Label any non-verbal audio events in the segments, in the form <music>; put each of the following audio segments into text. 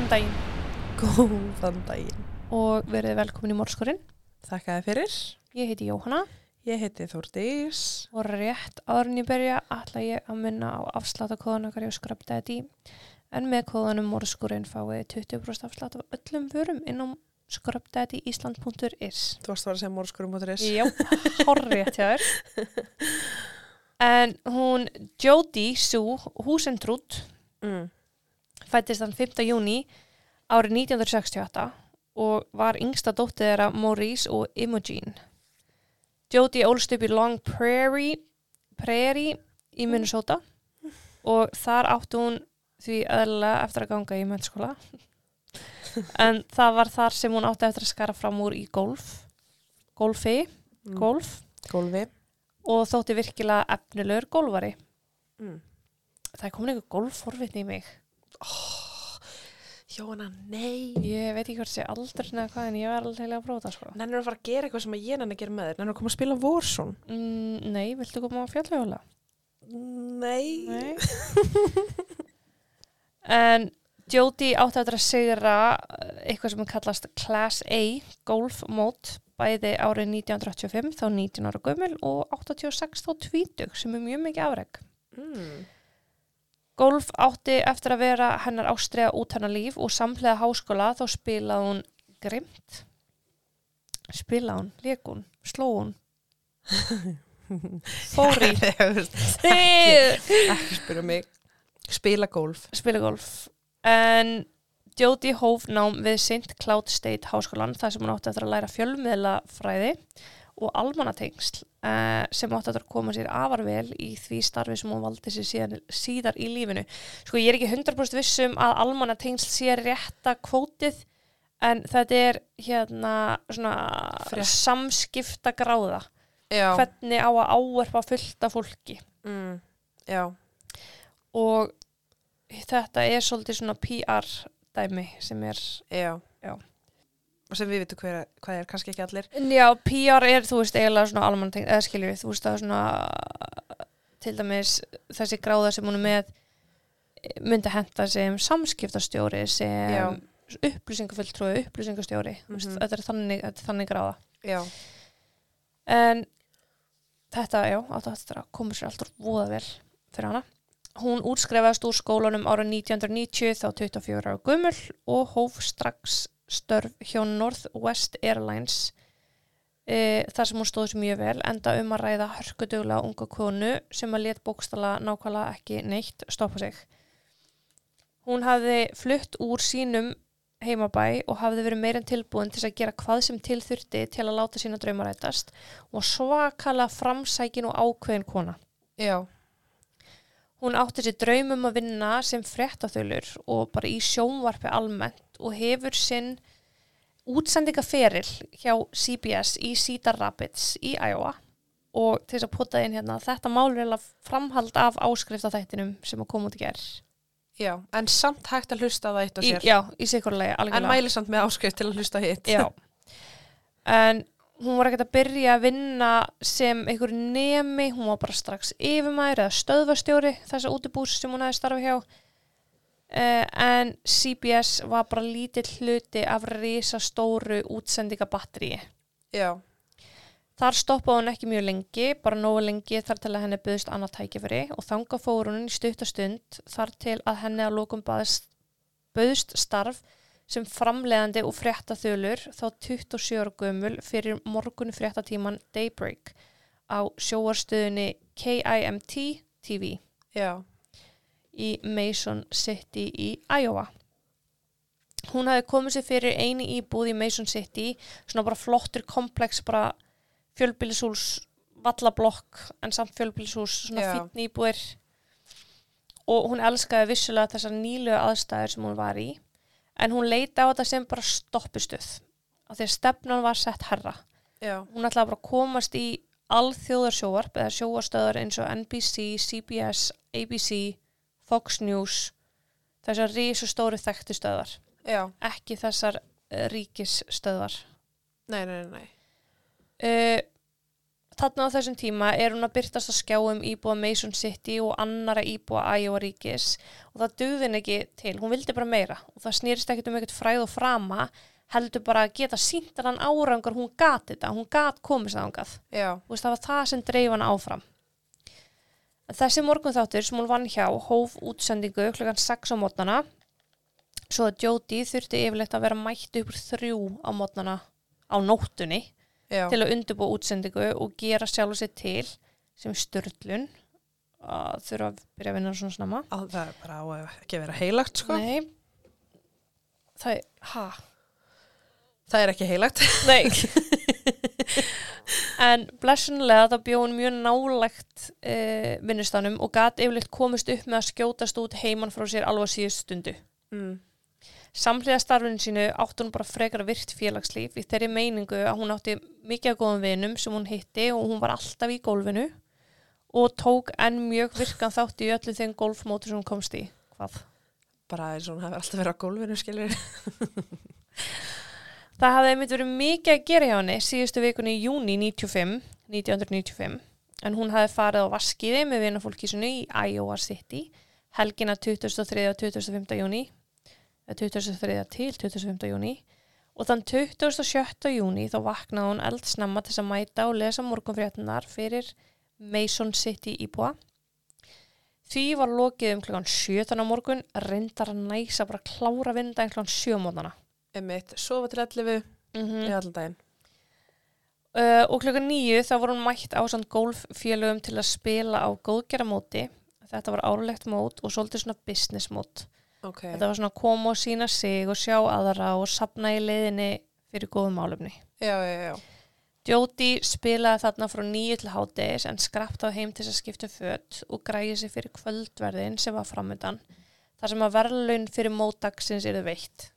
Góðan daginn Góðan daginn. og verið velkomin í Mórskurinn. Þakka þið fyrir. Ég heiti Jóhanna Ég heiti Þórdís. og rétt áðurinn í byrja ætla ég að minna á afsláttakóðan okkar ég skrapta þetta í. En með kóðanum Mórskurinn fáið 20% afslátt af öllum vörum inn á skrapdætiísland.is Þú varst að vera að segja reys. Já, horrið hjá þér. <laughs> En hún Jodie Sue Husentrud Mm. Fættist þann 5. júni árið 1968 og var yngsta dóttið þeirra Maurice og Imogen. Jodie ólst upp í Long Prairie, Prairie í Minnesota og þar átti hún því öðlega eftir að ganga í mennskóla. <laughs> en það var þar sem hún átti eftir að skara fram úr í golf, golfi, Mm. golf Gólfi. og þótti virkilega efnilegur golfari. Mm. Það er komin einhver golfforvitni í mig. Jóhanna, nei. Ég veit ekki hvort sé aldrei eða hvað en ég var alveg að prófa það sko. Nennir að fara að gera eitthvað sem að ég nenni að gera með þér. Nennir að koma að spila Warzone. Mm, nei, viltu koma á fjallhjóla? Nei. Nei. <laughs> en Jodie átti að segra eh, eitthvað sem kallast Class A Golf Mode bæði árið 1985 þá 19 ára gömul og 86 þá 20 sem er mjög mikið afreg. Mm. Golf átti eftir að vera hennar ástriða út hennar líf og samhlega háskóla þá spilaði hún grimt. Spilaði hún, leik hún, sló hún, <laughs> fór í, Ekki spyrja mig. Spila gólf. spila golf. En Jodie hóf nám við St. Cloud State háskólan þar sem hún átti eftir að læra fjölmiðlafræði og almanatengsl uh, sem átti að koma sér afar vel í því starfi sem hún valdi sér síðan, síðar í lífinu. Sko ég er ekki 100% vissum að almanatengsl sé rétta kvótið en þetta er hérna svona Frétt. samskipta gráða. Já. Hvernig á að áverfa fullta fólki. Mm. Já. og þetta er svolítið svona PR dæmi sem er Já. Já. Sem við vitum hver, hvað er, kannski ekki allir. já, PR er þú veist eiginlega svona almann eða skiljur þú veist það er svona til dæmis þessi gráða sem hún er með myndi henda sem samskiptastjóri sem Já. upplýsingafulltrúi, upplýsingastjóri mm Mhm. þetta er þannig, þetta þannig gráða Já. en þetta, já, að koma sér alltaf voða vel fyrir hana. Hún útskrefaðist úr skólanum ára 1990 þá 24 ára gummul og hóf strax störf hjá Northwest Airlines e, þar sem hún stóð sér mjög vel enda um að ræða hörkuduglega unga konu sem að let bókstala nákvæmlega ekki neitt stoppa sig. Hún hafði flutt úr sínum heimabæ og hafði verið meirinn tilbúin til að gera hvað sem til þurfti til að láta sína drauma rætast og svakalega framsækin og ákveðin kona. Já. Hún átti sér draumum að vinna sem fréttaþölur og bara í sjónvarpi almennt og hefur sinn útsendingaferil hjá CBS í Cedar Rapids í Iowa og til þess að pota inn hérna þetta mál eiginlega framhald af áskriftaþættinum sem að koma út í gerð. Já. En samt hægt að hlusta það eitt og Í, sér. já, í sikurlega, En algjörlega. mæli samt með áskrift til að hlusta hitt. Já. En hún var ekkert að byrja að vinna sem einhver nemi, hún var bara strax yfirmæður eða stöðvastjóri þessa útibús sem hún hefði starfað hjá. Uh, en CBS var bara lítill hluti af risastóru útsendingabatteríi. Já. Þar stoppaði hún ekki mjög lengi, bara nógu lengi þar til að henni byggðist annað tækifæri og þanga fór hún í stuttastund þar til að henni að lókum byggðist starf sem framleiðandi og fréttaþölur þá 27 ára gömul fyrir morgun fréttatíman Daybreak á sjóarstöðunni KIMT TV Já. í Mason City í Iowa. Hún hafði komið sér fyrir eini íbúð í Mason City, svona bara flottur komplex, bara fjölbýlishús, vallablokk, en samt fjölbýlishús, svona fínn íbúðir. Og hún elskaði vissulega þessar nýlu aðstæður sem hún var í, en hún leita á þetta sem bara stoppustuð, af því að stefnan var sett herra. Já. Hún ætlaði bara að komast í alþjóðarsjóvarp eða sjóarstöðar eins og NBC, CBS, ABC, Fox News, þessar rísustóru þekktu stöðar, Já. ekki þessar uh, ríkisstöðar. Nei, nei, nei. Uh, þarna á þessum tíma er hún að byrtast að skjáum íbúa Mason City og annara íbúa Iowa ríkis. Og það henni ekki til, hún vildi bara meira. Og það snýrist ekkert um ekkert fræð og frama heldur bara að geta sínt hann árangur, hún gat þetta, hún gat komist Þú veist, það var það sem dreif hann áfram. Þessi morgun þáttur sem hún vann hjá hóf útsendingu klukkan 6 á mótnana svo að Jóti þurfti yfirleitt að vera mætt upp úr þrjú á mótnana á nóttunni já, til að undirbúa útsendingu og gera sjálf sér til sem störlun að þurfa að byrja að vinna svona snemma. Á, það er bara á að ekki vera heilagt, sko. Nei, það er, ha? Það er ekki heilagt. <laughs> Nei En blessunlega það bjóð hún mjög nálægt uh, vinnustanum og gat yfirleitt komist upp með að skjótast út heiman frá sér alveg síðust stundu. Mm. Samhliða starfinu sínu átti hún bara frekar virt félagslíf í þeirri meiningu að hún átti mikið af góðum vinum sem hún hitti og hún var alltaf í gólfinu og tók enn mjög virkan þátt í öllu þeim golfmótur sem hún komst í. Hvað? Bara eins og hún hefur alltaf verið á gólfinu, skilur. <laughs> Það hafði einmitt verið mikið að gera hjá henni síðustu vikunni í júni 95, 1995 en hún hafði farið á vaskiði með vinafólki sinu í Iowa City helgina 23. og 25. júni 23. til 25. júni og þann 27. júni þá vaknaði hún eldsnemma til að mæta og lesa morgunfréttunar fyrir Mason City íbúa. Því var lokið um klukkan 17 á morgun reyndar að næsa bara að klára vinda en klukkan 7 mótana. Emitt, sofa til 11 Mm í allan daginn. Uh, og klukkan nýju þá var hún mætt á samt golffélögum til að spila á góðgeramóti. Þetta var árlegt mót og svolítið svona business mót. Ok, Þetta var svona að koma og sína sig og sjá aðra og sapna í leiðinni fyrir góðum já. Jóti spilaði þarna frá nýju til hádegis en skraptaði heim til þess að skipta um fött og græði sig fyrir kvöldverðin sem var framöndan. Þar sem að verðlaun fyrir mótdagsins eru veitt.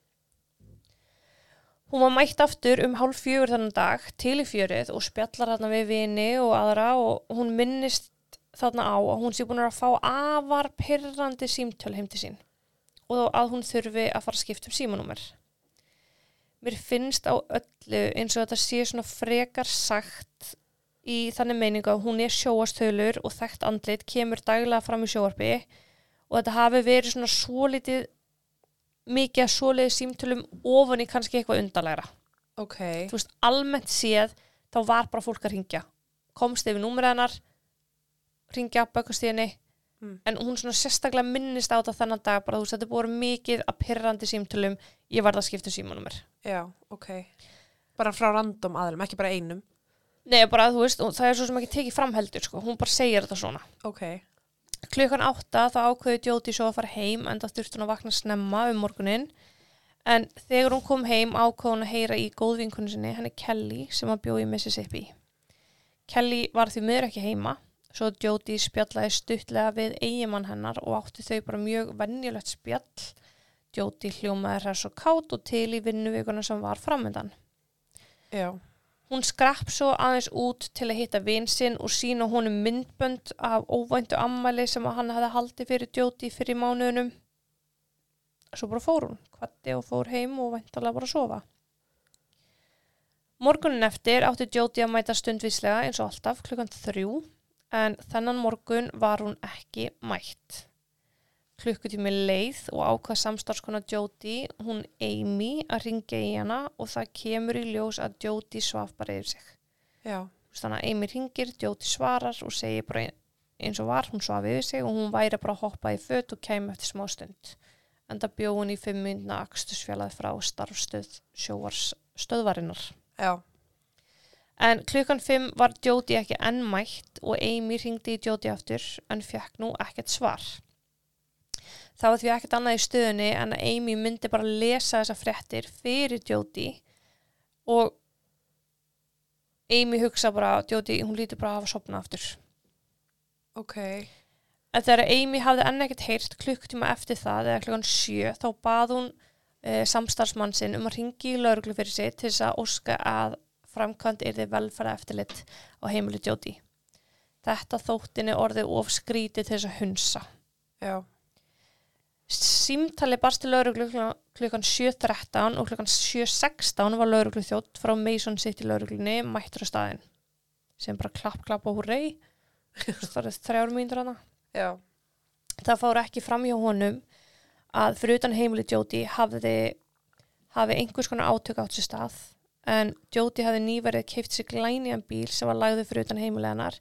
Hún var mætt aftur um hálf fjögur þannig dag til í fjörið og spjallar þarna við vini og aðra og hún minnist þarna á að hún sé búin að fá afar pyrrandi símtöl heim til sín og að hún þurfi að fara að skipta um símanúmer. Mér finnst á öllu eins og þetta sé svona frekar sagt í þannig meiningu að hún er sjóastölur og þekkt andlit kemur daglega fram í sjóarpi og þetta hafi verið svona svolítið mikið að svoleiði símtölum ofan í kannski eitthvað undarlegra. Ok, Þú veist, almennt séð þá var bara fólk að ringja. Komst yfir númerið hennar, ringja, bökast í henni, Mm. en hún svona sérstaklega minnist á þetta þennan dag, bara þú veist, þetta búið mikið að pyrrandi símtölum, ég varð að skipta um símanúmer. já, ok. Bara frá random aðlum, ekki bara einum. Nei, bara þú veist, það er svo sem ekki tekið fram heldur, sko, hún bara segir þetta svona. Ok, Klukkan átta þá ákveði Jóti svo að fara heim en það þurfti hún að vakna snemma um morgunin en þegar hún kom heim ákveði hún að heyra í góðvinkunni sinni henni Kelly sem að bjóði Mississippi. Kelly var því miður ekki heima svo Jóti spjallaði stuttlega við eigimann hennar og átti þau bara mjög venjulegt spjall. Jóti hljómaði hress og kátt og til í vinnuvíkuna sem var framöndan. já, Hún skrapp svo aðeins út til að hitta vin sinn og sína honum myndbönd af óvæntu ammæli sem hann hefði haldið fyrir djóti fyrir mánuðunum. Svo bara fór hún, kvatti og fór heim og væntalega bara að sofa. Morgunin eftir átti djóti að mæta stundvíslega eins og alltaf klukkan þrjú en þennan morgun var hún ekki mætt. Klukkutími leið og ákvað samstarfskona Jóti, hún Amy, að ringja í hana og það kemur í ljós að Jóti svaf bara yfir sig. já, Þannig að Amy ringir, Jóti svarar og segir bara eins og var, hún svaf yfir sig og hún væri bara að hoppa í fött og kæmi eftir smá stund. En það bjó hún í fimm myndna akstusfjalaði frá starfstöð sjóars stöðvarinnar. já, En klukkan fimm var Jóti ekki enn mætt og Amy ringdi í Jóti aftur en fekk nú ekkert svar. Það var því ekkert annað í stöðunni en að Amy myndi bara lesa þessa fréttir fyrir Jóti og Amy hugsa bara að Jóti, hún lítur bara að hafa sopnað aftur. ok, En þegar Amy hafði enn ekkert heyrt klukkutíma eftir það eða klukkan sjö þá bað hún e, samstarfsmann sinn um að ringi í lauruglu fyrir sig til þess að óska að framkvæmt er þið velfæra eftirlit á heimili Jóti. Þetta þóttinni orðið of skrítið til þess að hunsa. já, Símtali barst til lauruglu klukkan- klukkan 7.13 og klukkan 7.16 var lauruglu þjótt frá Mason City lauruglunni mættur á staðinn. sem bara klapp, klapp og húrrei það er þrjár mínútur hana Já. það fór ekki fram hjá honum að fyrir utan heimili Jóti hafði, hafi einhvers konar átök átt sér stað en Jóti hafði nýverið keift sig glæniðan bíl sem var lagði fyrir utan heimili hennar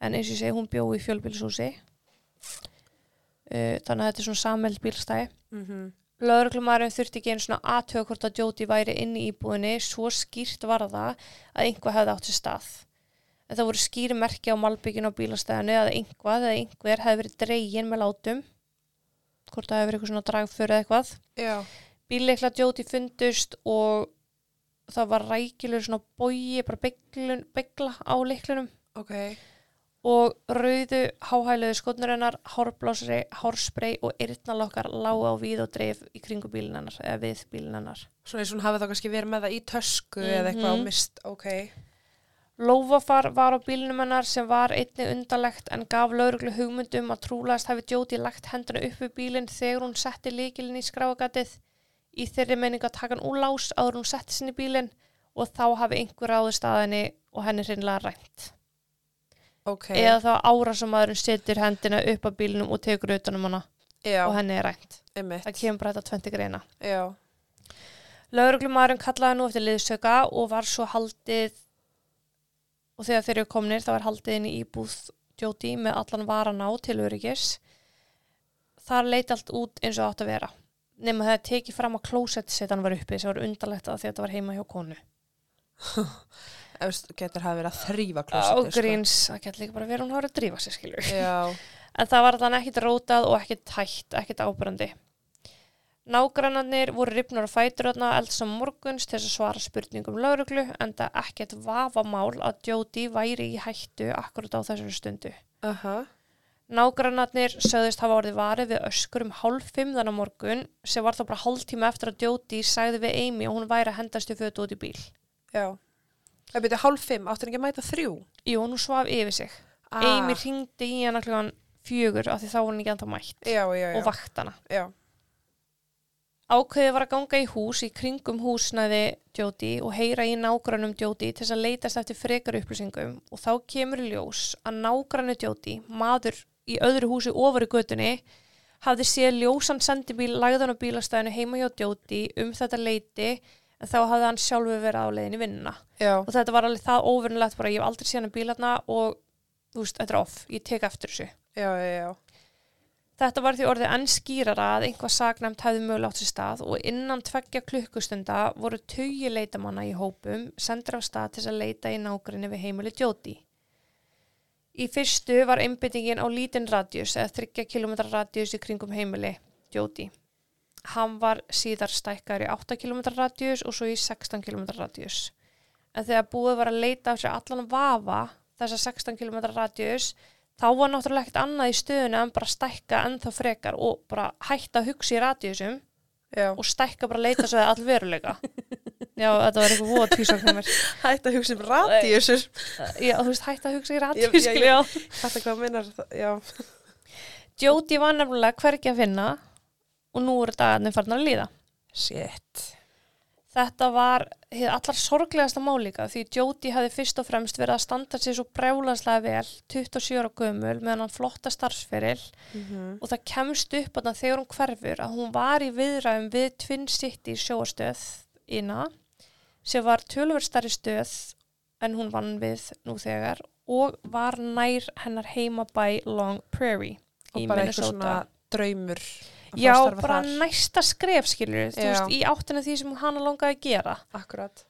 en eins og ég segi hún bjó í fjölbílshúsi uh, þannig að þetta er svona samheld bílstæði Mm Lögreglumæðurinn þurfti ekki einu svona aðtöga hvort að Jóti væri inni í íbúðinni svo skýrt var það að einhvað hefði átt sér stað. En það voru skýri merki á malbygginu á bílastæðinu að einhvað eða einhver hefði verið dregin með látum. Hvort það hefði verið eitthvað svona dragfur eða eitthvað. Já. Bílleikla Jóti fundust og það var rækilegur svona bógi, bara beglun, begla á leiklunum Ok. og rauðu háhæluðu skotnur hennar, hárblásri, hárspray og yrnalokkar lágu á víð og dreif í kringu bílinn hennar eða við bílinn hennar. Svona eins og hún hafði þá kannski verið með það í tösku eða eitthvað Mhm. á mist. Ok. Lófafar var á bílnum hennar sem var einni undalegt en gaf lauruglu hugmyndum að trúlegast hafi Jóti lagt henduna upp við bílinn þegar hún setti líkilinn í skráagatið í þeirri meining að taka hann úr lás áður hún setti sinni bílinn og þá hafi einhver ráði staðinni og henni hreinlega rænt. Ok. Eða þá árásamaðurinn setur hendina upp á bílinnum og tekur utanum hana Já. og henni er rænt. Einmitt. Það kemur bara þetta tventi greina. Já. Lauruglumæðurinn kallaði nú eftir liðsöka og var svo haldið og þegar þeir eru komnir þá er haldið inn í íbúð Jóti með allan varan á til öryggis. Þar leit allt út eins og átt að vera. Nefnum að það tekið fram að klósettsetan var uppi sem var undarlegt að þetta var heima hjá konu. <laughs> Getur hafi verið að þrýfa Á klósettið. gríns, það getur líka bara verið hún hafa að drífa sér skilur. Sko. Já. <laughs> En það var þannig ekkit rótað og ekkit tætt, ekkit ábyrrandi. Nágrannarnir voru ripnur á fæturöðna eldsam morguns til að svara spurningum lauruglu en það ekkert vafamál að Jóti væri í hættu akkurat á þessari stundu. Aha. Nágrannarnir sögðist hafa orðið varið við öskur um hálf fimm þannig morgun sem var þá bara hálf tíma eftir að Jóti sagði við Amy og hún væri að hendast í fötu út í bíl. Já. Það byrja hálf fimm, áttur ekki að mæta þrjú? Jú, hún svaf yfir sig. Ah. Amy ringdi í hana klukkan fjögur af því þá var hún ekki ennþá mætt Já, já, já. og vakt hana. Já. Ákveðið var að ganga í hús í kringum húsnæði Jóti og heyra í nágrannum Jóti til þess að leitast eftir frekar upplýsingum og þá kemur ljós að nágrannu Jóti, maður í öðru húsi ofar í götunni, hafði séð ljósan sendibíl lagðan á bílastæðinu heima hjá Jóti um þetta leiti en þá hafði hann sjálfur verið á leiðin í vinnuna. Og þetta var alveg það óvinnulegt bara, ég hef aldrei séð hann bílarna og þú veist, þetta er off, ég tek eftir þessu. Já, já, já. Þetta var því orðið enn skýrara að einhvað sagnæmt hefði mögulega átt sér stað og innan tveggja klukkustunda voru tugi leitamanna í hópum sendur af stað til að leita í nágrinni við heimili Jóti. Í fyrstu var einbyttingin á lítinn radjus eða 30 km radjus í kringum heimili Jóti. Hann var síðar stækkar í 8 km radjus og svo í 16 km radjus. En þegar búið var að leita af sér allan vafa þessa 16 km radjus þá var náttúrulega ekkert annað í stöðuna en bara stækka ennþá frekar og bara hætta að hugsa í radíusum Já. og stækka bara að leita svo að all veruleika. <laughs> Já, þetta var eitthvað voða tvísakn hjá mér. <laughs> Hætt að hugsa um radíusur. Já, þú veist, hætta að hugsa í radíus. Þetta hvað minnar. Jóti var nefnilega hvergi að finna og nú eru dagarnir farin að líða. Shit. Þetta var allar sorglegasta málíka því Jóti hafði fyrst og fremst verið að standa sér svo brjálanslega vel 27 ára gömul með hann flotta starfsferil Mm og það kemst upp þegar hún hverfur að hún var í viðræðum við Twin City sjóastöð ína sem var tölver starri stöð en hún vann við nú þegar og var nær hennar heimabæ Long Prairie Og í bara eitthvað svona draumur Já, bara þar. næsta skref skilur, þú veist, í áttina því sem hana langaði að gera. Akkurat.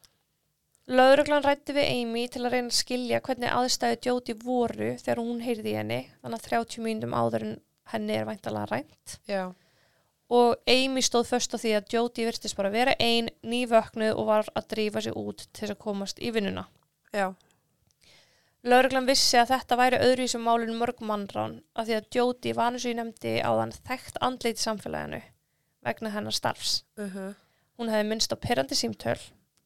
Lauruglan rætti við Amy til að reyna að skilja hvernig aðstæðu Jóti voru þegar hún heyrði henni, þannig að 30 mínútum áður en henni er væntalega rænt. Já. Og Amy stóð först á því að Jóti virtist bara vera ein, nývöknuð og var að drífa sig út til þess að komast í vinnuna. Já. Lauruglan vissi að þetta væri öðruvísum málun mörg mannrán af því að Jóti var eins og ég nefndi á þann þekkt andleit samfélaginu vegna hennar starfs. Uh Hún hefði minnst á pyrrandi símtöl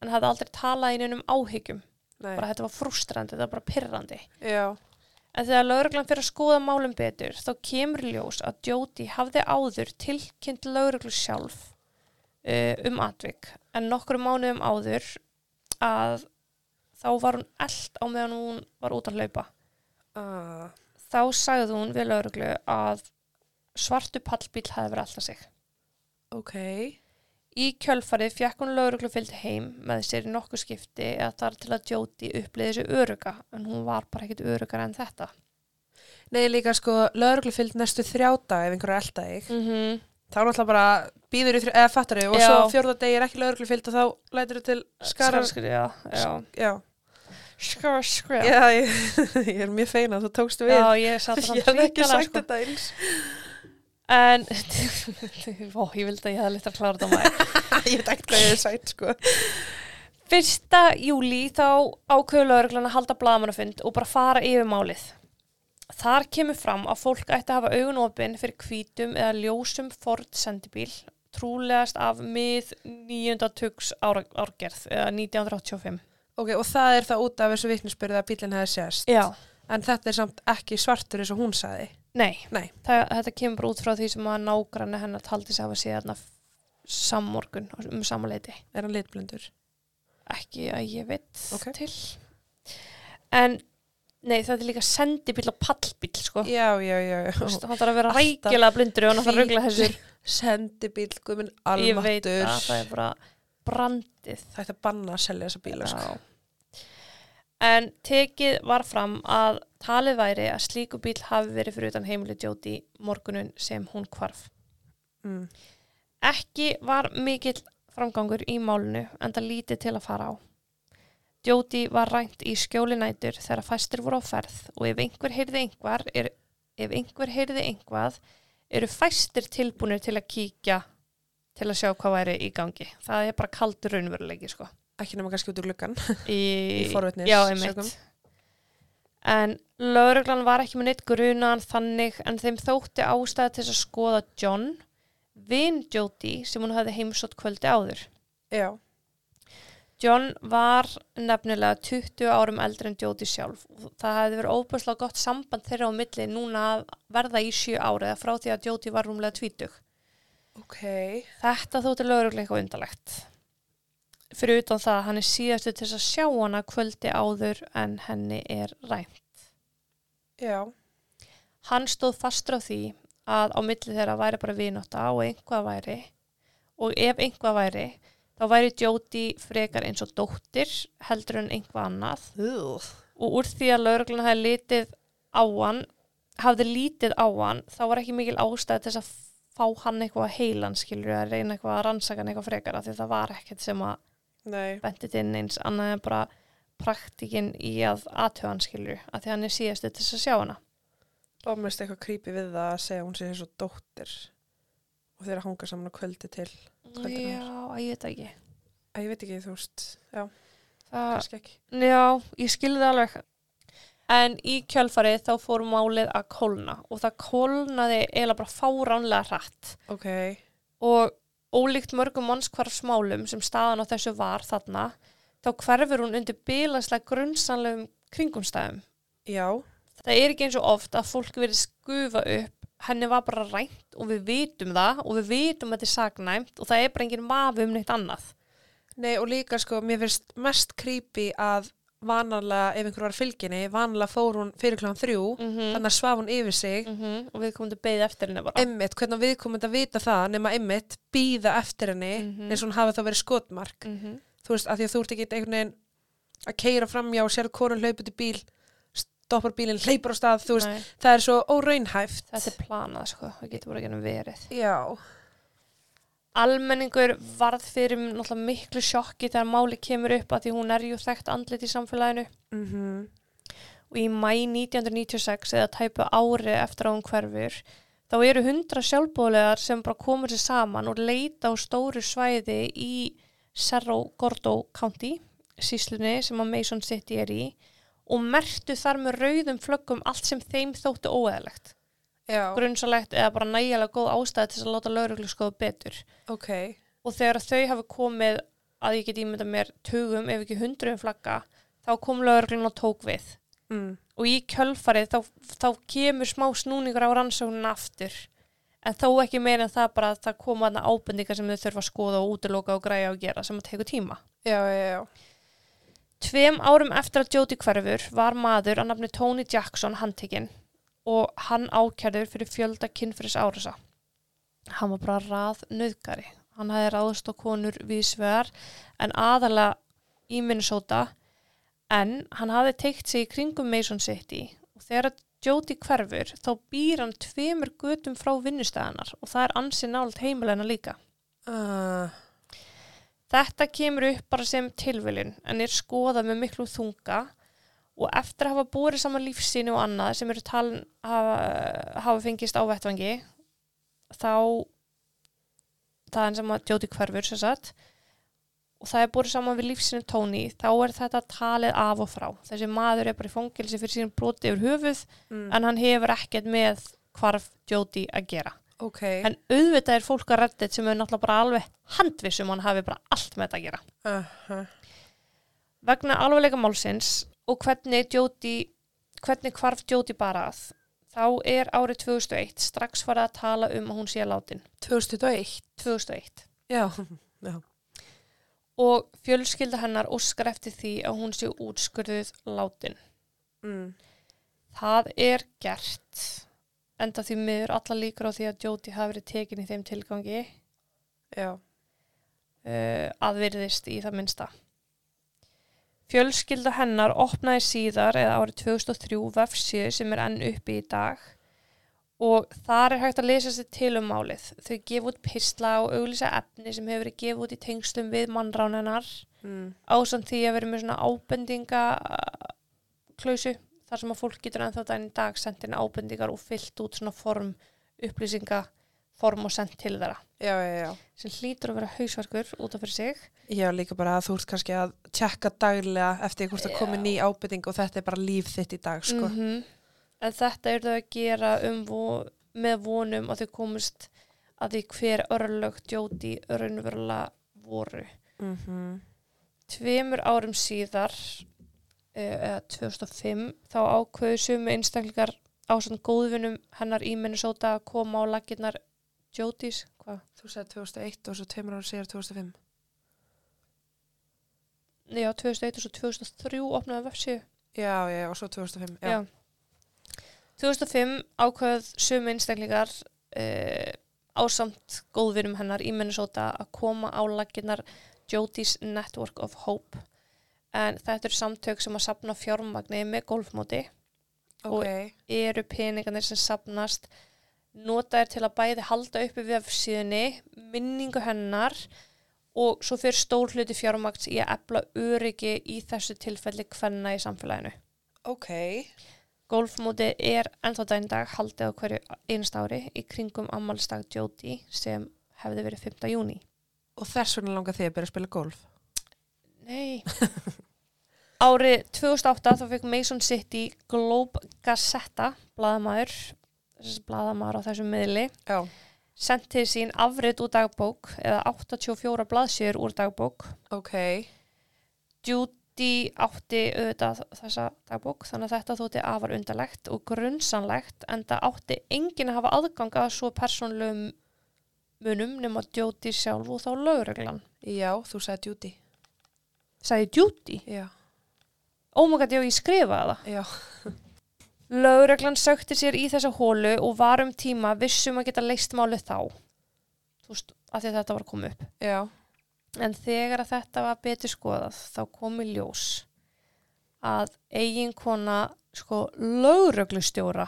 en hafði aldrei talað í neinum áhyggjum. Nei. Bara þetta var frústrandi, þetta var bara pyrrandi. Já. En þegar lauruglan fyrir að skoða málum betur þá kemur ljós að Jóti hafði áður tilkynnt lauruglu sjálf uh, um atvik en nokkru mánuðum áður að þá var hún eld á meðan hún var út að hlaupa. Uh, Þá sagði hún við lauruglu að svartu pallbíl hefði verið alltaf sig. ok. Í kjölfarið fjekk hún lauruglu fylgd heim með sér nokkuð skipti eða þar til að Jóti uppliði þessu öruga en hún var bara ekkit örugar en þetta. Nei, líka sko, lögreglu fylgd næstu þrjá dag ef einhverju elda þig. Mm -hmm. Þá er náttúrulega bara býður þrjá, eða fattar þau, og Já. svo fjórða degi er ekki lögreglu fylgd og þá lætur þau til skarar. Skarskri, já, já. Ég, <laughs> ég er mjög feina, þú tókstu við. Já, ég satt <laughs> ég hef ekki sagt sko. þetta eins. En, <laughs> ó, ég vildi að ég hefði litt að klára þetta maður. <laughs> ég veit ekkert hvað ég hef sagt, sko. Fyrsta júli þá ákveður lauruglan að halda blaðmannafund og bara fara yfir málið. Þar kemur fram að fólk ætti að hafa augun opinn fyrir hvítum eða ljósum Ford sendibíl, trúlegast af mið 9. tugs ára, árgerð, eða 1985. Ok, og það er það út af þessu vitnisbyrði að bílinn hefði sérst. Já. En þetta er samt ekki svartur eins og hún saði. Nei, Nei. það, þetta kemur bara út frá því sem að nágranni hennar taldi sig að þarna sammorgun um samanleiti. Er hann litblindur? Ekki að ég veit Ok. til. En, nei, þetta er líka sendibíl og pallbíl, sko. Já, já, já. Já. hann þarf að vera rækilega blindur og hann þarf að ruggla þessu Sendibíl, guðminn ég veit að það er bara brandið Það ætti að banna að selja þessa bíla, sko. En tekið var fram að talið væri að slíku bíl hafi verið fyrir utan heimili Jóti morgunun sem hún hvarf. Mm. ekki var mikill framgangur í málinu en það lítið til að fara á. Jóti var rænt í skjóli nætur þegar fæstir voru á ferð og ef einhver heyrði einhver er, ef einhver heyrði einhvað eru fæstir tilbúinir til að kíkja til að sjá hvað væri í gangi. Það er bara kaldur raunveruleiki sko Ekki nema kannski út úr gluggan. í, <laughs> Í forvitnis já, en lauruglan var ekki með neitt grunaðan þannig en þeim þótti ástæða til að skoða John vin Jóti sem hún hafði heimsótt kvöldi áður Já. John var nefnilega 20 árum eldri en Jóti sjálf það hefði verið óbærslega gott samband þeirra á milli núna að verða í sjö ári eða frá því að Jóti var rúmlega tvítug Ok. Þetta þótti lögreglega eitthvað undalegt. Fyrir utan það að hann er síðastu til þess að sjá hana kvöldi áður en henni er rænt. Já. Hann stóð fastur á því að á milli þeirra væri bara vinátta og einhvað væri og ef einhvað væri þá væri Jóti frekar eins og dóttir heldur en einhvað annað Ugh. og úr því að lögreglun hafði litið á hann hafði lítið á hann þá var ekki mikil ástæð til þess að fá hann eitthvað að heilan skilur að reyna eitthvað að rannsaka eitthvað frekar af því það var ekkert sem að Nei. bendit inn eins annað en bara praktikinn í að aðtöða hann skilur að því hann er síðastu til þess að sjá hana Og mest eitthvað creepy við það að segja að hún sé eins og dóttir. Og þeir að hanga saman á kvöldi til. Kvöldin Já, að ég veit ekki Æ, ég veit ekki, þú veist. Já, það, ekki. Já, ég skilði það alveg en í kjölfarið þá fór málið að kólna og það kólnaði eiginlega bara fáránlega hratt Ok. og ólíkt mörgum mannskvarfsmálum sem staðan á þessu var þarna þá hverfur hún undir bílaslega grunnsanlegum kringumstæðum. Já. Það er ekki eins og oft að fólk verið skufa upp, henni var bara rænt og við vitum það og við vitum að þetta er saknæmt og það er bara enginn vafi um neitt annað. Nei, og líka sko, mér finnst mest creepy að vanalega, ef einhver var fylginni, vanalega fór hún fyrir kláðan þrjú, Mm þannig að svaf hún yfir sig. Og við komum til beðið eftir henni bara. Emmitt, hvernig við komum að vita það, nema Emmitt býða eftir henni, Mhm. eins og hún hafi þá verið skotmark. Mm -hmm. Þú veist, að því að þú ert ekki einhvern veginn að keira framjá og sér konun hlaupið til bíl, stoppar bílinn, hleypur á stað, þú veist, það er svo óraunhæft. Þetta er planað sko, það getur bara ekki verið. Já. Almenningur varð fyrir miklu sjokki þegar máli kemur upp að því hún er ju þekkt andlit í samfélaginu. Mm og í mæ 1996 eða tæpu ári eftir að hún hverfur þá eru hundra sjálfbóðlegar sem bara komur sér saman og leita á stóru svæði í Cerro Gordo County síslunni sem að Mason City er í og mertu þar með rauðum flöggum allt sem þeim þóttu óeðlegt grunnsalegt eða bara nægilega góð ástæði til að láta lauruglu skoða betur ok. og þegar þau hafi komið að ég get ímynda mér tugum ef ekki hundruðum flagga þá kom lögreglun og tók við Mm. og í kjölfarið þá, þá kemur smá snúningur á rannsóknun aftur en þó ekki meira en það bara að það koma þarna ábendingar sem þau þurfa að skoða og útiloka og græja og gera sem að teku tíma Já, já, já. Tveim árum eftir að Jody hverfur var maður að nafni Tony Jackson handtekinn og hann ákjærður fyrir fjölda kynfyrir árasa. Hann var bara rað nöðgari. Hann hafði ráðust á konur við svegar en aðalega í Minnesota en hann hafði teikt sig í kringum Mason City og þegar að Jody hverfur þá býr hann tveimur götum frá vinnustæðanar og það er ansi nált heimilegna líka. Uh, Þetta kemur upp bara sem tilviljun en er skoðað með miklu þunga og eftir að hafa búið saman lífsíni og annað sem eru talin hafa, hafa fengist á vettvangi þá það er sem að Jóti hverfur sem sagt og það er búið saman við lífsíni Tóni þá er þetta talið af og frá. Þessi maður er bara í fangilsi fyrir sín broti yfir höfuð mm, en hann hefur ekkert með hvarf Jóti að gera. Ok. en auðvitað er fólk að reddit sem er náttúrulega bara alveg handvissum hann hafi bara allt með þetta að gera. Uh, vegna alvegleika málsins og hvernig Jóti hvernig hvarf Jóti bara að þá er árið 2001 strax farið að tala um að hún sé látin 2001. 2001 Já. Já. og fjölskylda hennar óskar eftir því að hún sé útskurðuð látin Mm. það er gert enda því miður alla líkur á því að Jóti hafi verið tekin í þeim tilgangi Já. uh, aðvirðist í það minnsta. Fjölskylda hennar opnaði síðar eða árið 2003 vefsíðu sem er enn uppi í dag og þar er hægt að lesa sér til um málið. Þau gefa út pistla og auglýsa efni sem hefur verið gefið út í tengslum við mannránennar Mm. ásamt því að vera með svona ábendinga klausu þar sem að fólk getur ennþá daginn í dag sendt inn ábendingar og fyllt út svona form upplýsinga form og sendt til þeirra Já, já, já. sem hlýtur að vera hausverkur út af fyrir sig Já, líka bara að þú ert kannski að tjekka daglega eftir hvort það komi ný ábyrting og þetta er bara líf þitt í dag, sko. -hmm. en þetta er þau að gera um vo með vonum að þau komist að því hver örlög djóti raunverulega voru Mm -hmm. tveimur árum síðar eh, eða 2005 þá ákveðu sumu einstaklingar á svona góðvinum hennar í Minnesota að koma á lakirnar Jódís, hvað? Þú sagði 2001 og svo tveimur ára síðar 2005. Já, 2001 og svo 2003 opnaði vefsíðu. Já, já, og svo 2005. Já. Já. 2005 ákveð sumu einstaklingar uh, ásamt góðvinum hennar í Minnesota að koma á lakirnar Jódís Network of Hope en þetta eru samtök sem að sapna fjármagni með golfmóti Ok. eru peningarnir sem sapnast notaðir til að bæði halda uppi vefsíðunni, minningu hennar og svo fyrir stór hluti fjármagns í að efla öryggi í þessu tilfelli hvenna í samfélaginu. Ok. Golfmóti er ennþá daginn dag haldið á hverju einast ári í kringum ammálstag Jóti sem hefði verið 5. júni. Og þess vegna langar þig að byrja að spila golf? Nei. <laughs> Árið 2008 þá fekk Mason City Globe Gazetta, blaðamaður, blaðamaður á þessum miðli, til sín afrit úr dagbók eða 84 blaðsjör úr dagbók. Ok. Judy átti auðvitað þessa dagbók þannig að þetta þótti afar undarlegt og grunnsanlegt en það átti enginn að hafa aðgang að svo persónlegum munum nema Judy sjálf og þá lögreglan. Já, þú sagði duty. Sæði Judy? Já. Ómagat, já, ég skrifaði það. Já. Lögreglan sökti sér í þessa hólu og var um tíma vissum að geta leist málið þá. Þú veist, að því að þetta var koma upp. Já. En þegar að þetta var betur skoðað, þá komi ljós að eiginkona, sko, lögreglustjóra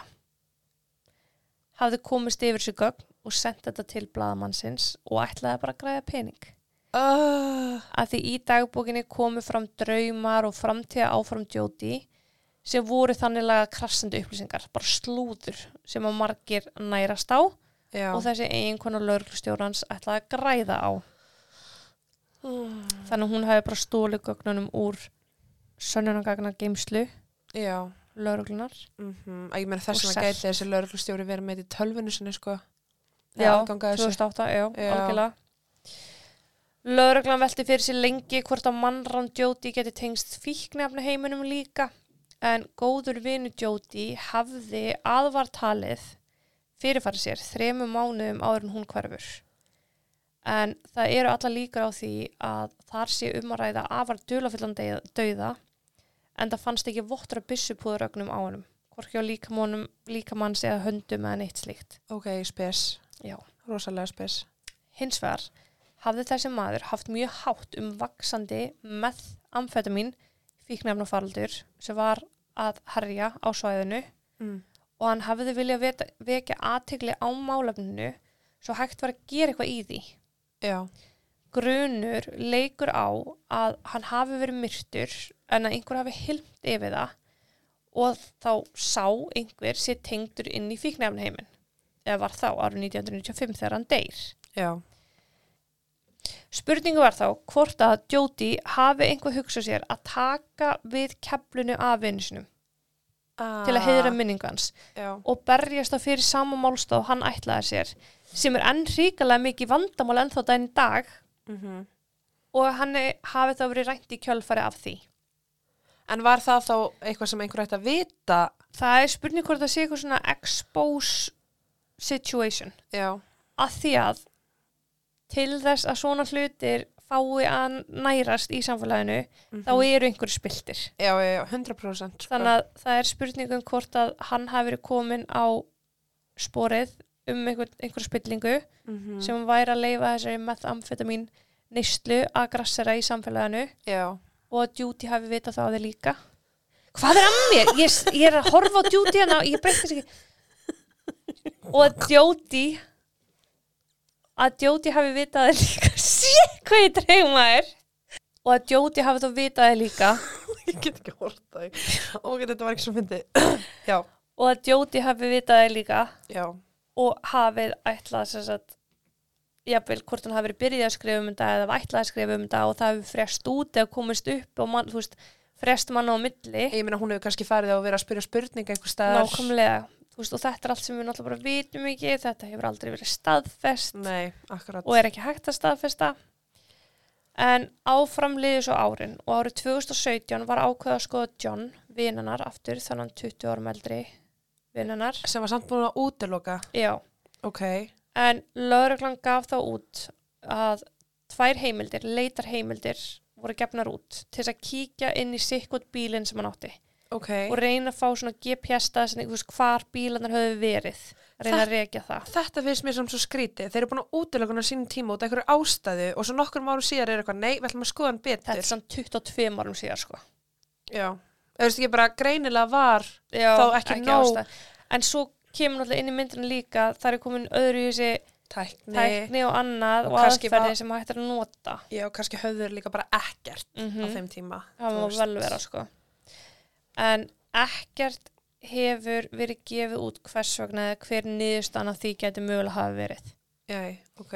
hafði komist yfir sér gögn og sendt þetta til bladamannsins og ætlaði bara að græða pening. Uh, Að því í dagbókinni komu fram draumar og framtíða áfram djóti sem voru þanniglega krassandi upplýsingar, bara slúður sem að margir nærast á já. og þessi eiginkona lögreglustjórans ætlaði að græða á. Mm. Þannig að hún hefði bara stólið gögnunum úr sönnunagagna geimslu Já. lögreglunar. Mm Að ég meina þess Og selt. gæti þessi lauruglustjóri verið með í tölvunu sinni, sko. Já, aðgang að þessu. 2008, já, Já. algjörlega. Lögreglan velti fyrir sér lengi hvort að mannrán Jóti geti tengst fíknefna heiminum líka en góður vinu Jóti hafði aðvartalið fyrirfæri sér þremu mánuðum áður en hún hverfur. En það eru alla líkur á því að þar sé um að ræða afar dulafullan dauða en það fannst ekki vottur af byssupúðurögnum á honum hvorki á líkamannum, líkamanns eða höndum eða neitt slíkt. Ok, spes. Já. Rosalega spes. Hins vegar hafði þessi maður haft mjög hátt um vaksandi með amfetamin fíknefnafaraldur sem var að herja á svæðinu Mm. og hann hafði viljað veta- vekja aðtegli á málefninu svo hægt var að gera eitthvað í því. Já. Grunur leikur á að hann hafi verið myrtur en að einhver hafi hilmt yfir það og þá sá einhver sér tengdur inn í fíknefnaheimin eða var þá árið 1995 þegar hann deyr. Já. Spurningu var þá hvort að Jóti hafi einhver hugsað sér að taka við keflunu af vinnusinum Ah. til að heiðra minningu hans Já. og berjast þá fyrir sama málstaf og hann ætlaði sér sem er enn ríkalega mikið vandamál ennþá daginn dag Mm og hann hafi þá verið rænt í kjölfari af því. En var það þá eitthvað sem einhver ætti að vita? Það er spurning hvort það sé eitthvað svona expose situation Já. að því að til þess að svona hlutir fái að nærast í samfélaginu þá eru einhverju spiltir. Já, já, já, 100% sko. Þannig að það er spurningum hvort að hann hafi verið komin á sporið um einhver, einhverju spillingu Mhm. sem væri að leifa þessari methamfetamin neyslu að grassera í samfélaginu Já. og að Duty hafi vitað það á þig líka. Hvað er að mér? Ég, ég er að horfa á Duty hérna og ég breytti þess ekki. Og að Duty að Duty hafi vitað þig líka. <laughs> Sér hvað ég dreima er. Og að Duty hafi þá vitað þig líka. <laughs> Ég get ekki horta þig. Ok, þetta var ekki svo fyndið. <clears throat> Já. Og að Duty hafi vitað þig líka. Já. og hafið ætlað sem sagt jafnvel hvort hann hafi verið byrjað að skrifa um þetta eða ætlað að skrifa um þetta og það hefur frest út eða komist upp og mann, þú veist, frest mann á milli Ég meina hún hefur kannski farið á að vera að spyrja spurninga einhver staðar. nákvæmlega, veist, og þetta er allt sem við náttúrulega bara vitum ekki, þetta hefur aldrei verið staðfest Nei, og er ekki hægt að staðfesta. En áfram liður svo árin og árið 2017 var ákveða að skoða John vinnanar aftur, þannig 20 árum eldri vinnanar, Sem var samt búin að útiloka. já. Ok. En lögreglan gaf þá út að tvær heimildir, leitar heimildir voru gefnar út til þess að kíkja inn í sikkot bílinn sem hann átti Ok. og reyna að fá svona GPS-staðsending, þú veist, hvar bílarnar höfðu verið, reyna að rekja það. Þetta finnst mér sem svo skrítið. Þeir eru búin að útiloka hann á sínum tíma út af einhverju ástæðu og svo nokkur áru síðar er eitthvað, nei, við ætlum að skoða hann betur. Þetta er samt 22 árum síðar, sko. Já. Þú veist ekki bara greinilega var Já, Þá ekki nóg- ástæða. En svo kemur náttúrulega inn í myndinu líka, það er komin öðru í þessi tækni. tækni og annað Og og, aðferði sem hægt er að nota. Já, kannski höfður líka bara ekkert á Mm þeim tíma. það má vel vera sko en ekkert hefur verið gefið út hvers vegna eða hver niðurstaðan af því getur mögulega hafa verið Já, ok.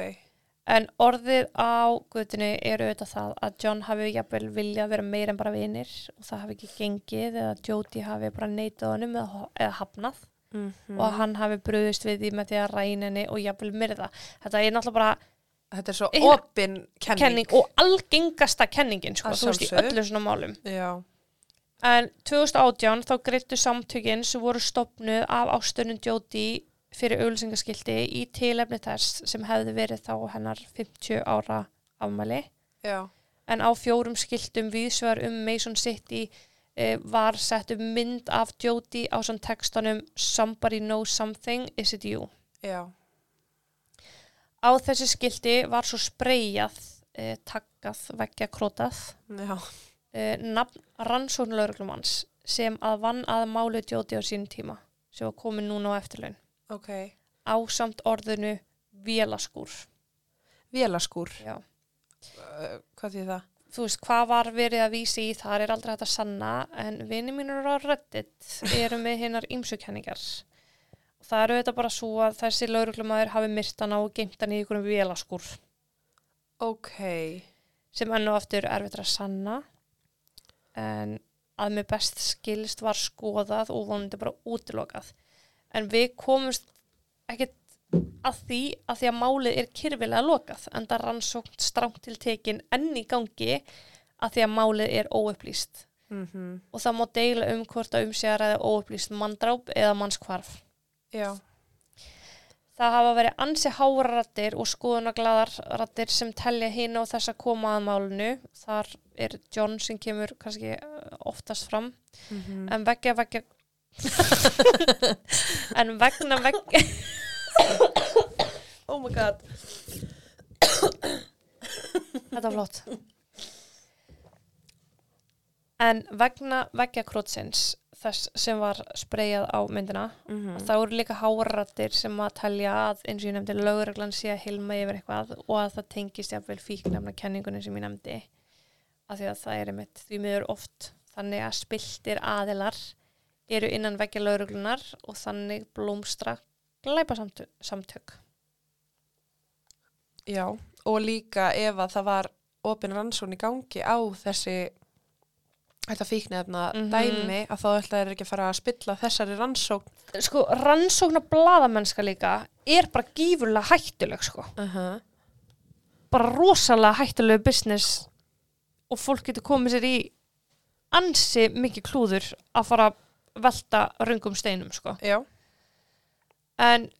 en orðið á guttinu er auðvitað það að John hafi jafnvel viljað vera meir en bara vinir og það hafi ekki gengið eða Jodie hafi bara neitað honum eða, eða hafnað Mm og að hann hafi bröðist við því með því að ræna henni og jafnvel myrða þetta er náttúrulega bara Þetta er svo Ein- opin kenning. kenning og algengasta kenningin sko, þú veist í öllu svona málum Já. En 2018 þá greittu samtökin sem voru stopnuð af ástönnum Jóti fyrir auglýsingaskildi í tilefni þess sem hefði verið þá hennar 50 ára afmæli. Já. En á fjórum skiltum viðsvar um Mason City eh, var sett um mynd af Jóti á svona textanum Somebody knows something, is it you? Já. Á þessi skildi var svo spreyjað, eh, taggað, veggja krótað Já. Uh, nafn rannsóknlauruglumanns sem að vann að máli djóti á sínum tíma sem var komin núna á eftirlaun Ok. ásamt orðinu vélaskúr Vélaskúr. Já. Uh, hvað því það? þú veist hvað var verið að vísi í þar er aldrei hægt að sanna en vinni mínur á Reddit eru með hinnar ímsukenningar og það eru þetta bara svo að þessi lauruglumæður hafi myrtan á og geimt hann í ykkur vélaskúr Ok. sem enn og aftur erfitt að sanna en að mér best skilst var skoðað og vonandi bara útilokað en við komumst ekkert að því að því að málið er kyrfilega lokað en það rannsókn strámt til tekin enn í gangi að því að málið er óupplýst Mm og það má deila um hvort að umsjara eða óupplýst manndráp eða mannskvarf Já. Það hafa verið ansi hárarattir og skoðunaglaðar rattir sem telja hinn og þess að koma að málunu. Þar er John sem kemur kannski uh, oftast fram. Mhm. en veggja veggja. <laughs> En vegna veggja Oh my god. þetta var flott. En vegna veggja krótsins þess sem var spreyjað á myndina Mm þá eru líka háratir sem að telja að eins og ég nefndi lögreglan sé að hilma yfir eitthvað og að það tengist jafnvel fíknefna kenningunni sem ég nefndi af því að það er einmitt því miður oft þannig að spiltir aðilar eru innan veggja lögreglunar og þannig blómstra glæpa samtök Já, og líka ef að það var opin rannsón í gangi á þessi þetta fíknefna Mhm. dæmi að þá ætla þeir ekki að fara að spilla þessari rannsókn sko rannsóknar bladamennska líka er bara gífurlega hættuleg sko uh -huh. bara rosalega hættulegu business og fólk getur komið sér í ansi mikið klúður að fara að velta röngum steinum sko. Já, En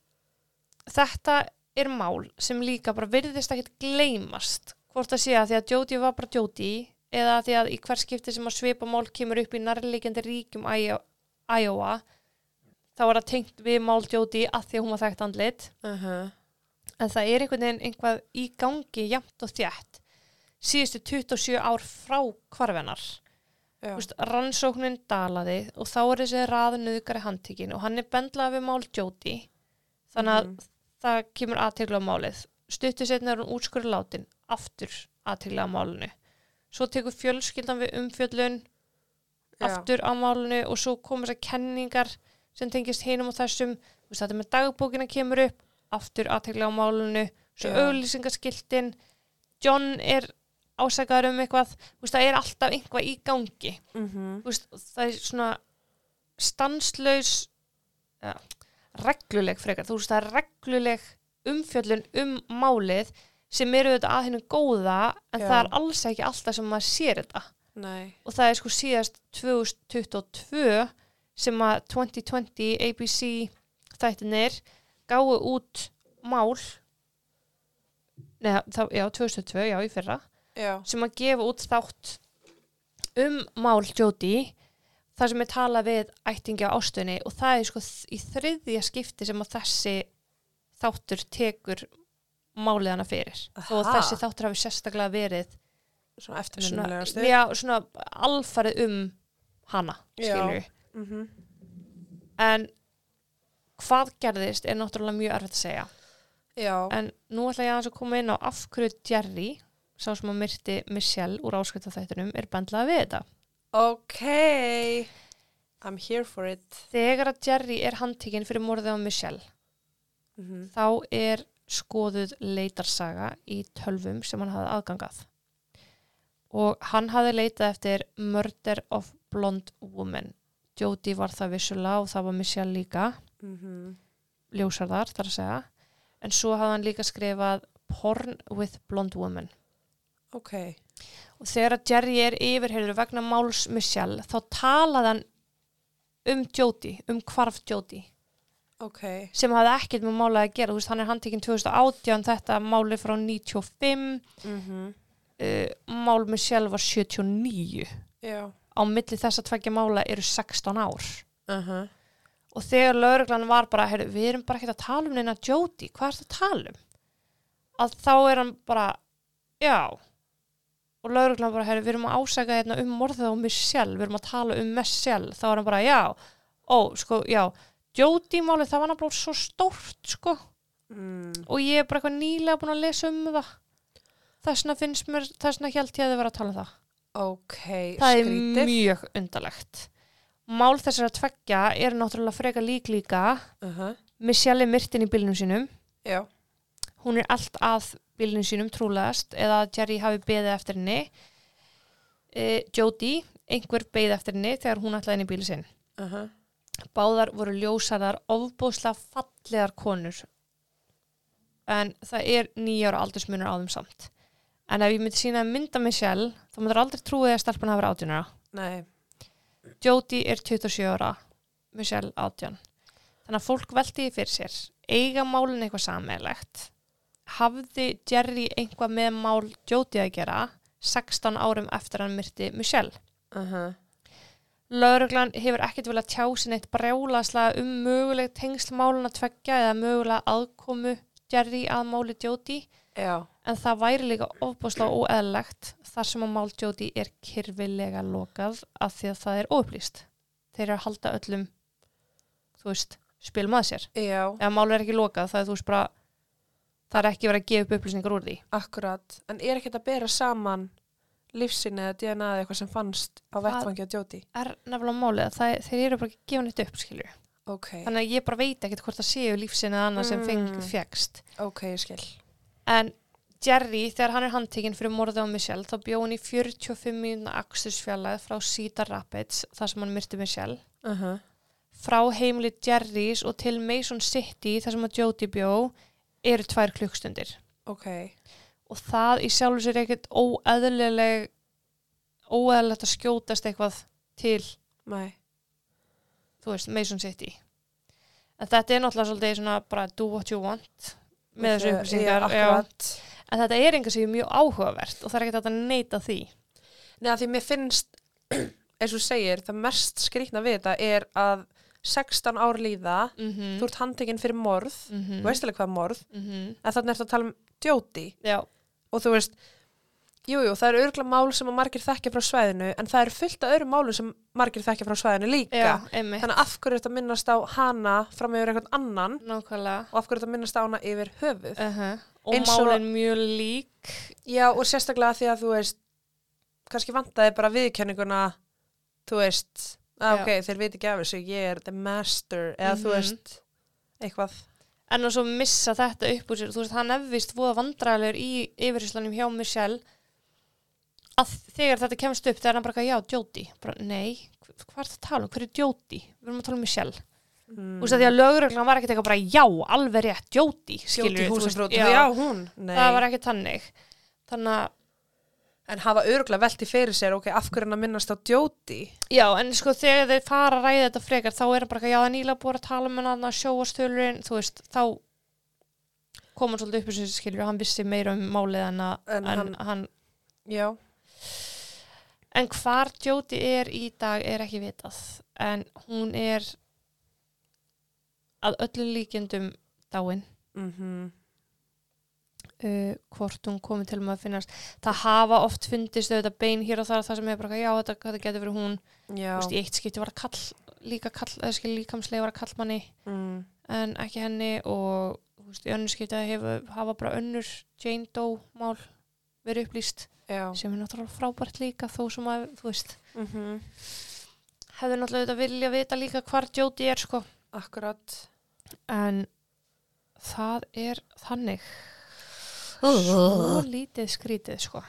þetta er mál sem líka bara virðist ekkert gleymast hvort það sé að því að Jóti var bara Jóti eða því að í hver skipti sem að svipa mál kemur upp í nærleikandi ríkjum Iowa þá er það tengt við mál Jóti að því að hún var þekkt andlit. Uh en það er einhvern veginn einhvað í gangi jæmt og þjætt síðustu 27 ár frá hvarfennar já. Rannsóknin dalaði og þá er þessi raðnöðgari handtíkin og hann er bendlað við mál Jóti þannig að Mhm. það kemur aðtegla á málið stuttu setna er hún útskurði látin aftur aðtegla á málinu svo tekur fjölskyldan við umfjöllun Já. aftur á málinu og svo koma þessar kenningar sem tengist hinum og þessum þetta með dagbókina kemur upp aftur aðtegla á málinu svo Já. auglýsingaskiltin John er ásakaður um eitthvað Þú veist, það er alltaf eitthvað í gangi. Mm Þú veist, það er svona stanslaus ja, regluleg frekar, þú veist það er regluleg umfjöllun um málið sem eru þetta að hennu góða en Já. það er alls ekki alltaf sem maður sér þetta. Nei, og það er sko síðast 2022 sem að 2020 ABC þættinir gáu út mál. Neða, þá, já, 2002, já, í fyrra já, sem að gefa út þátt um mál Jóti þar sem er talað við ættingja ástunni og það er sko í þriðja skipti sem að þessi þáttur tekur málið hana fyrir Aha. þessi þáttur hafi sérstaklega verið svona eftirminnilega stuð já, svona alfarið um hana, Já. skilur mm -hmm. en hvað gerðist er náttúrulega mjög erfitt að segja Já, en nú ætla ég að koma inn á af hverju Jerry, sá sem að myrti Michelle úr áskriftafættunum, er bendlað við þetta ok I'm here for it Þegar að Jerry er handtekinn fyrir morðið á Michelle, mm -hmm. þá er skoðuð leitarsaga í tölvum sem hann hafði aðgangað. Og hann hafði leitað eftir Murder of Blonde Woman. Jodie var það vissulega og það var Michelle líka, Mm ljósarðar þar að segja. En svo hafði hann líka skrifað Porn with Blonde Woman. Ok. Og þegar að Jerry er yfirheyrður vegna máls Michelle, þá talaði hann um Jodie, um hvarf Jodie. ok, sem hafði ekkert með mála að gera. Þú veist, hann er handtekinn 2018 þetta máli frá 95 mm -hmm. uh, mál sjálf var 79 já. Á milli þess að tveggja mála eru 16 ár. Uh -huh. og þegar lauruglan var bara heyrðu, við erum bara ekkert að tala um neina Jóti hvað er það að tala um? Að þá er hann bara já og lauruglan bara heyrðu, við erum að ásaka hérna um morðið á Michelle við erum að tala um Michelle þá er hann bara já, ó sko já. Jóti málið það var náttúrulega svo stórt sko. Mm. og ég er bara eitthvað nýlega búin að lesa um það. Þessna finnst mér, þessna held ég að þið vera að tala um það. Ok, það er skrítið mjög undalegt mál þessara tveggja er náttúrulega freka lík líka uh -huh. Michelle er myrtin í bílnum sínum. Já, hún er allt að bílnum sínum trúlegast eða að Jerry hafi beðið eftir henni. E, Jodie, einhver beðið eftir henni þegar hún ætlaði inn í bíli sinn. Uh -huh. báðar voru ljósarðar ofbúslega fallegar konur. En það er nýjára aldursmunur á þeim samt. En ef ég myndi sína mynda Michelle þá myndir aldrei trúið að stelpun hafa verið átjánara nei, Jodie er 27 ára Michelle átján. Þannig að fólk velti því fyrir sér. Eiga málin eitthvað sammeðlegt hafði Jerry einhvað með mál Jodie að gera 16 árum eftir hann myrti Michelle. Uh Lauruglan hefur ekkert viljað tjá sinni eitt brjálaslega um möguleg tengslmáluna tveggja eða mögulega aðkomu Jerry að máli Jóti en það væri líka ofbúslega óeðlegt þar sem að mál Jóti er kyrfilega lokað af því að það er óupplýst. Þeir eru að halda öllum, þú veist, spilum að sér. Já, Ef mál er ekki lokað það er þú veist bara, það er ekki verið að gefa upp upplýsingar úr því. akkurat. En er ekkert að bera saman lífsinni eða DNA eða eitthvað sem fannst á Það- vettfangi á Jóti? Er nefnilega málið að það, þeir eru bara ekki að gefa neitt upp, skilju. Ok, Þannig að ég bara veit ekkert hvort það séu lífsinn eða annað sem feng, Mm. fegst. ok, skil. En Jerry, þegar hann er handtekinn fyrir morðið á Michelle, þá bjó hann í 45 mínúna akstursfjallæð frá Cedar Rapids, þar sem hann myrti Michelle. Uh Frá heimili Jerrys og til Mason City, þar sem að Jody bjó, eru tvær klukkstundir. Ok, Og það í sjálfu sér ekkert óeðlileg, óeðlilegt að skjótast eitthvað til, nei. þú veist, Mason City. En þetta er náttúrulega svolítið svona bara do what you want með þessu upplýsingar. En þetta er einhver sem er mjög áhugavert og það er ekkert að neita því. Nei, að því mér finnst, <clears throat> eins og segir, það mest skrýtna við þetta er að 16 ár líða, Mm -hmm. þú ert handtekinn fyrir morð, mm þú veist alveg hvað morð, -hmm. en þannig ertu að tala um djóti Já, og þú veist, jújú, jú, það eru örgla mál sem að margir þekkja frá svæðinu, en það eru fullt af öðrum málum sem margir þekkja frá svæðinu líka. já. Þannig að af hverju er þetta minnast á hana fram yfir einhvern annan Nákvæmlega. og af hverju er þetta minnast á hana yfir höfuð. Uh Og Eins og- málin mjög lík. Já, og sérstaklega því að þú veist, kannski vantaði bara viðkenninguna, þú veist, Já. ok, þeir veit ekki af þessu, ég er the master, eða þú Mhm. veist, eitthvað. En að svo missa þetta upp úr sér, þú veist, hann efvist voða vandræðilegur í yfirherslanum hjá Michelle að þegar þetta kemst upp, þegar hann bara, já, Jóti. Bara, nei, hv- hvað er það að tala um? Hver er Jóti? Við erum að tala um Michelle. Mm. Þú veist, því að lögreglan var ekkert eitthvað bara, já, alveg rétt, Jóti, skilur Jóti húsafrót, já, já, hún, nei. það var ekki tannig. Þannig að En hafa örgulega velti fyrir sér, ok, af hverju hann að minnast á djóti? Já, en sko þegar þeir fara að ræða þetta frekar þá er bara, já það er nýlega búið að tala um hann að sjóastölurinn, þú veist, þá kom hann svolítið upp þessu skilur hann vissi meira um málið en að En hann- hann, Já, en hvar Jóti er í dag er ekki vitað en hún er að öllu líkjendum dáin. Mhm, uh, hvort hún komið til með að finnast. Það hafa oft fundist auðvitað bein hér og þar það sem er bara, já þetta, þetta getur verið hún. Veist, í eitt skipti var að kall líka kall, eða skil líkamslega var að kall manni mm, en ekki henni og þú veist, í önnur skipti hefur hafa bara önnur Jane Doe mál verið upplýst já, sem er náttúrulega frábært líka þó sem að, þú veist, mhm, hefur náttúrulega auðvitað vilja vita líka hvar Jodie er sko. Akkurat. en það er þannig svo lítið skrítið sko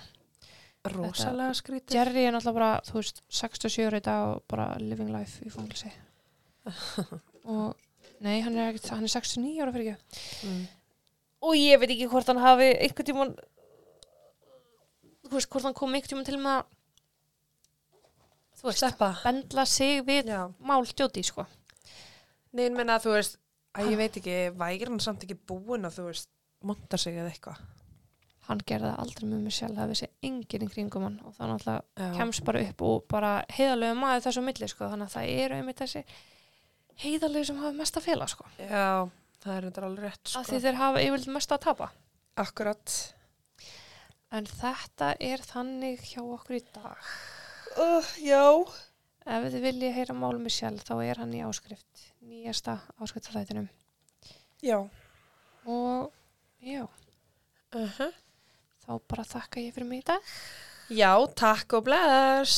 Rosalega skrítið. Jerry er náttúrulega bara, þú veist, 67 ára í dag og bara living life í fangilsi <laughs> og nei, hann er, ekkert, hann er 69 ára fyrir ekki Mm. og ég veit ekki hvort hann hafi einhvern tímann þú veist, hvort hann kom einhvern tímann til að þú veist, Steppa. bendla sig við Já. mál djóti, sko Nei, en menna þú veist, að ég veit ekki, vægir hann samt ekki búin að þú veist, monta sig eða eitthvað. Hann gerði aldrei með mig sjálf það vissi enginn í kringum hann og það náttúrulega kemst bara upp og bara heiðalegu maður þessu milli, sko, þannig að það eru einmitt þessi heiðalegu sem hafa mest að fela, sko Já, það er þetta alveg rétt, af því sko. þeir hafa yfirlega mest að tapa Akkurat. en þetta er þannig hjá okkur í dag Uh, já. ef þið viljið heyra málum mig sjálf þá er hann í áskrift nýjasta áskriftaþættinum Já. og já, Uh þá bara þakka ég fyrir mig í dag Já, takk og bless.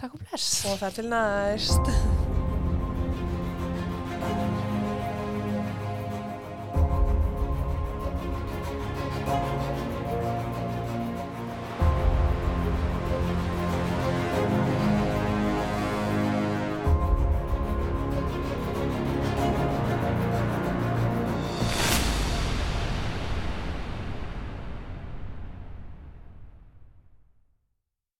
takk og bless Og það til næst.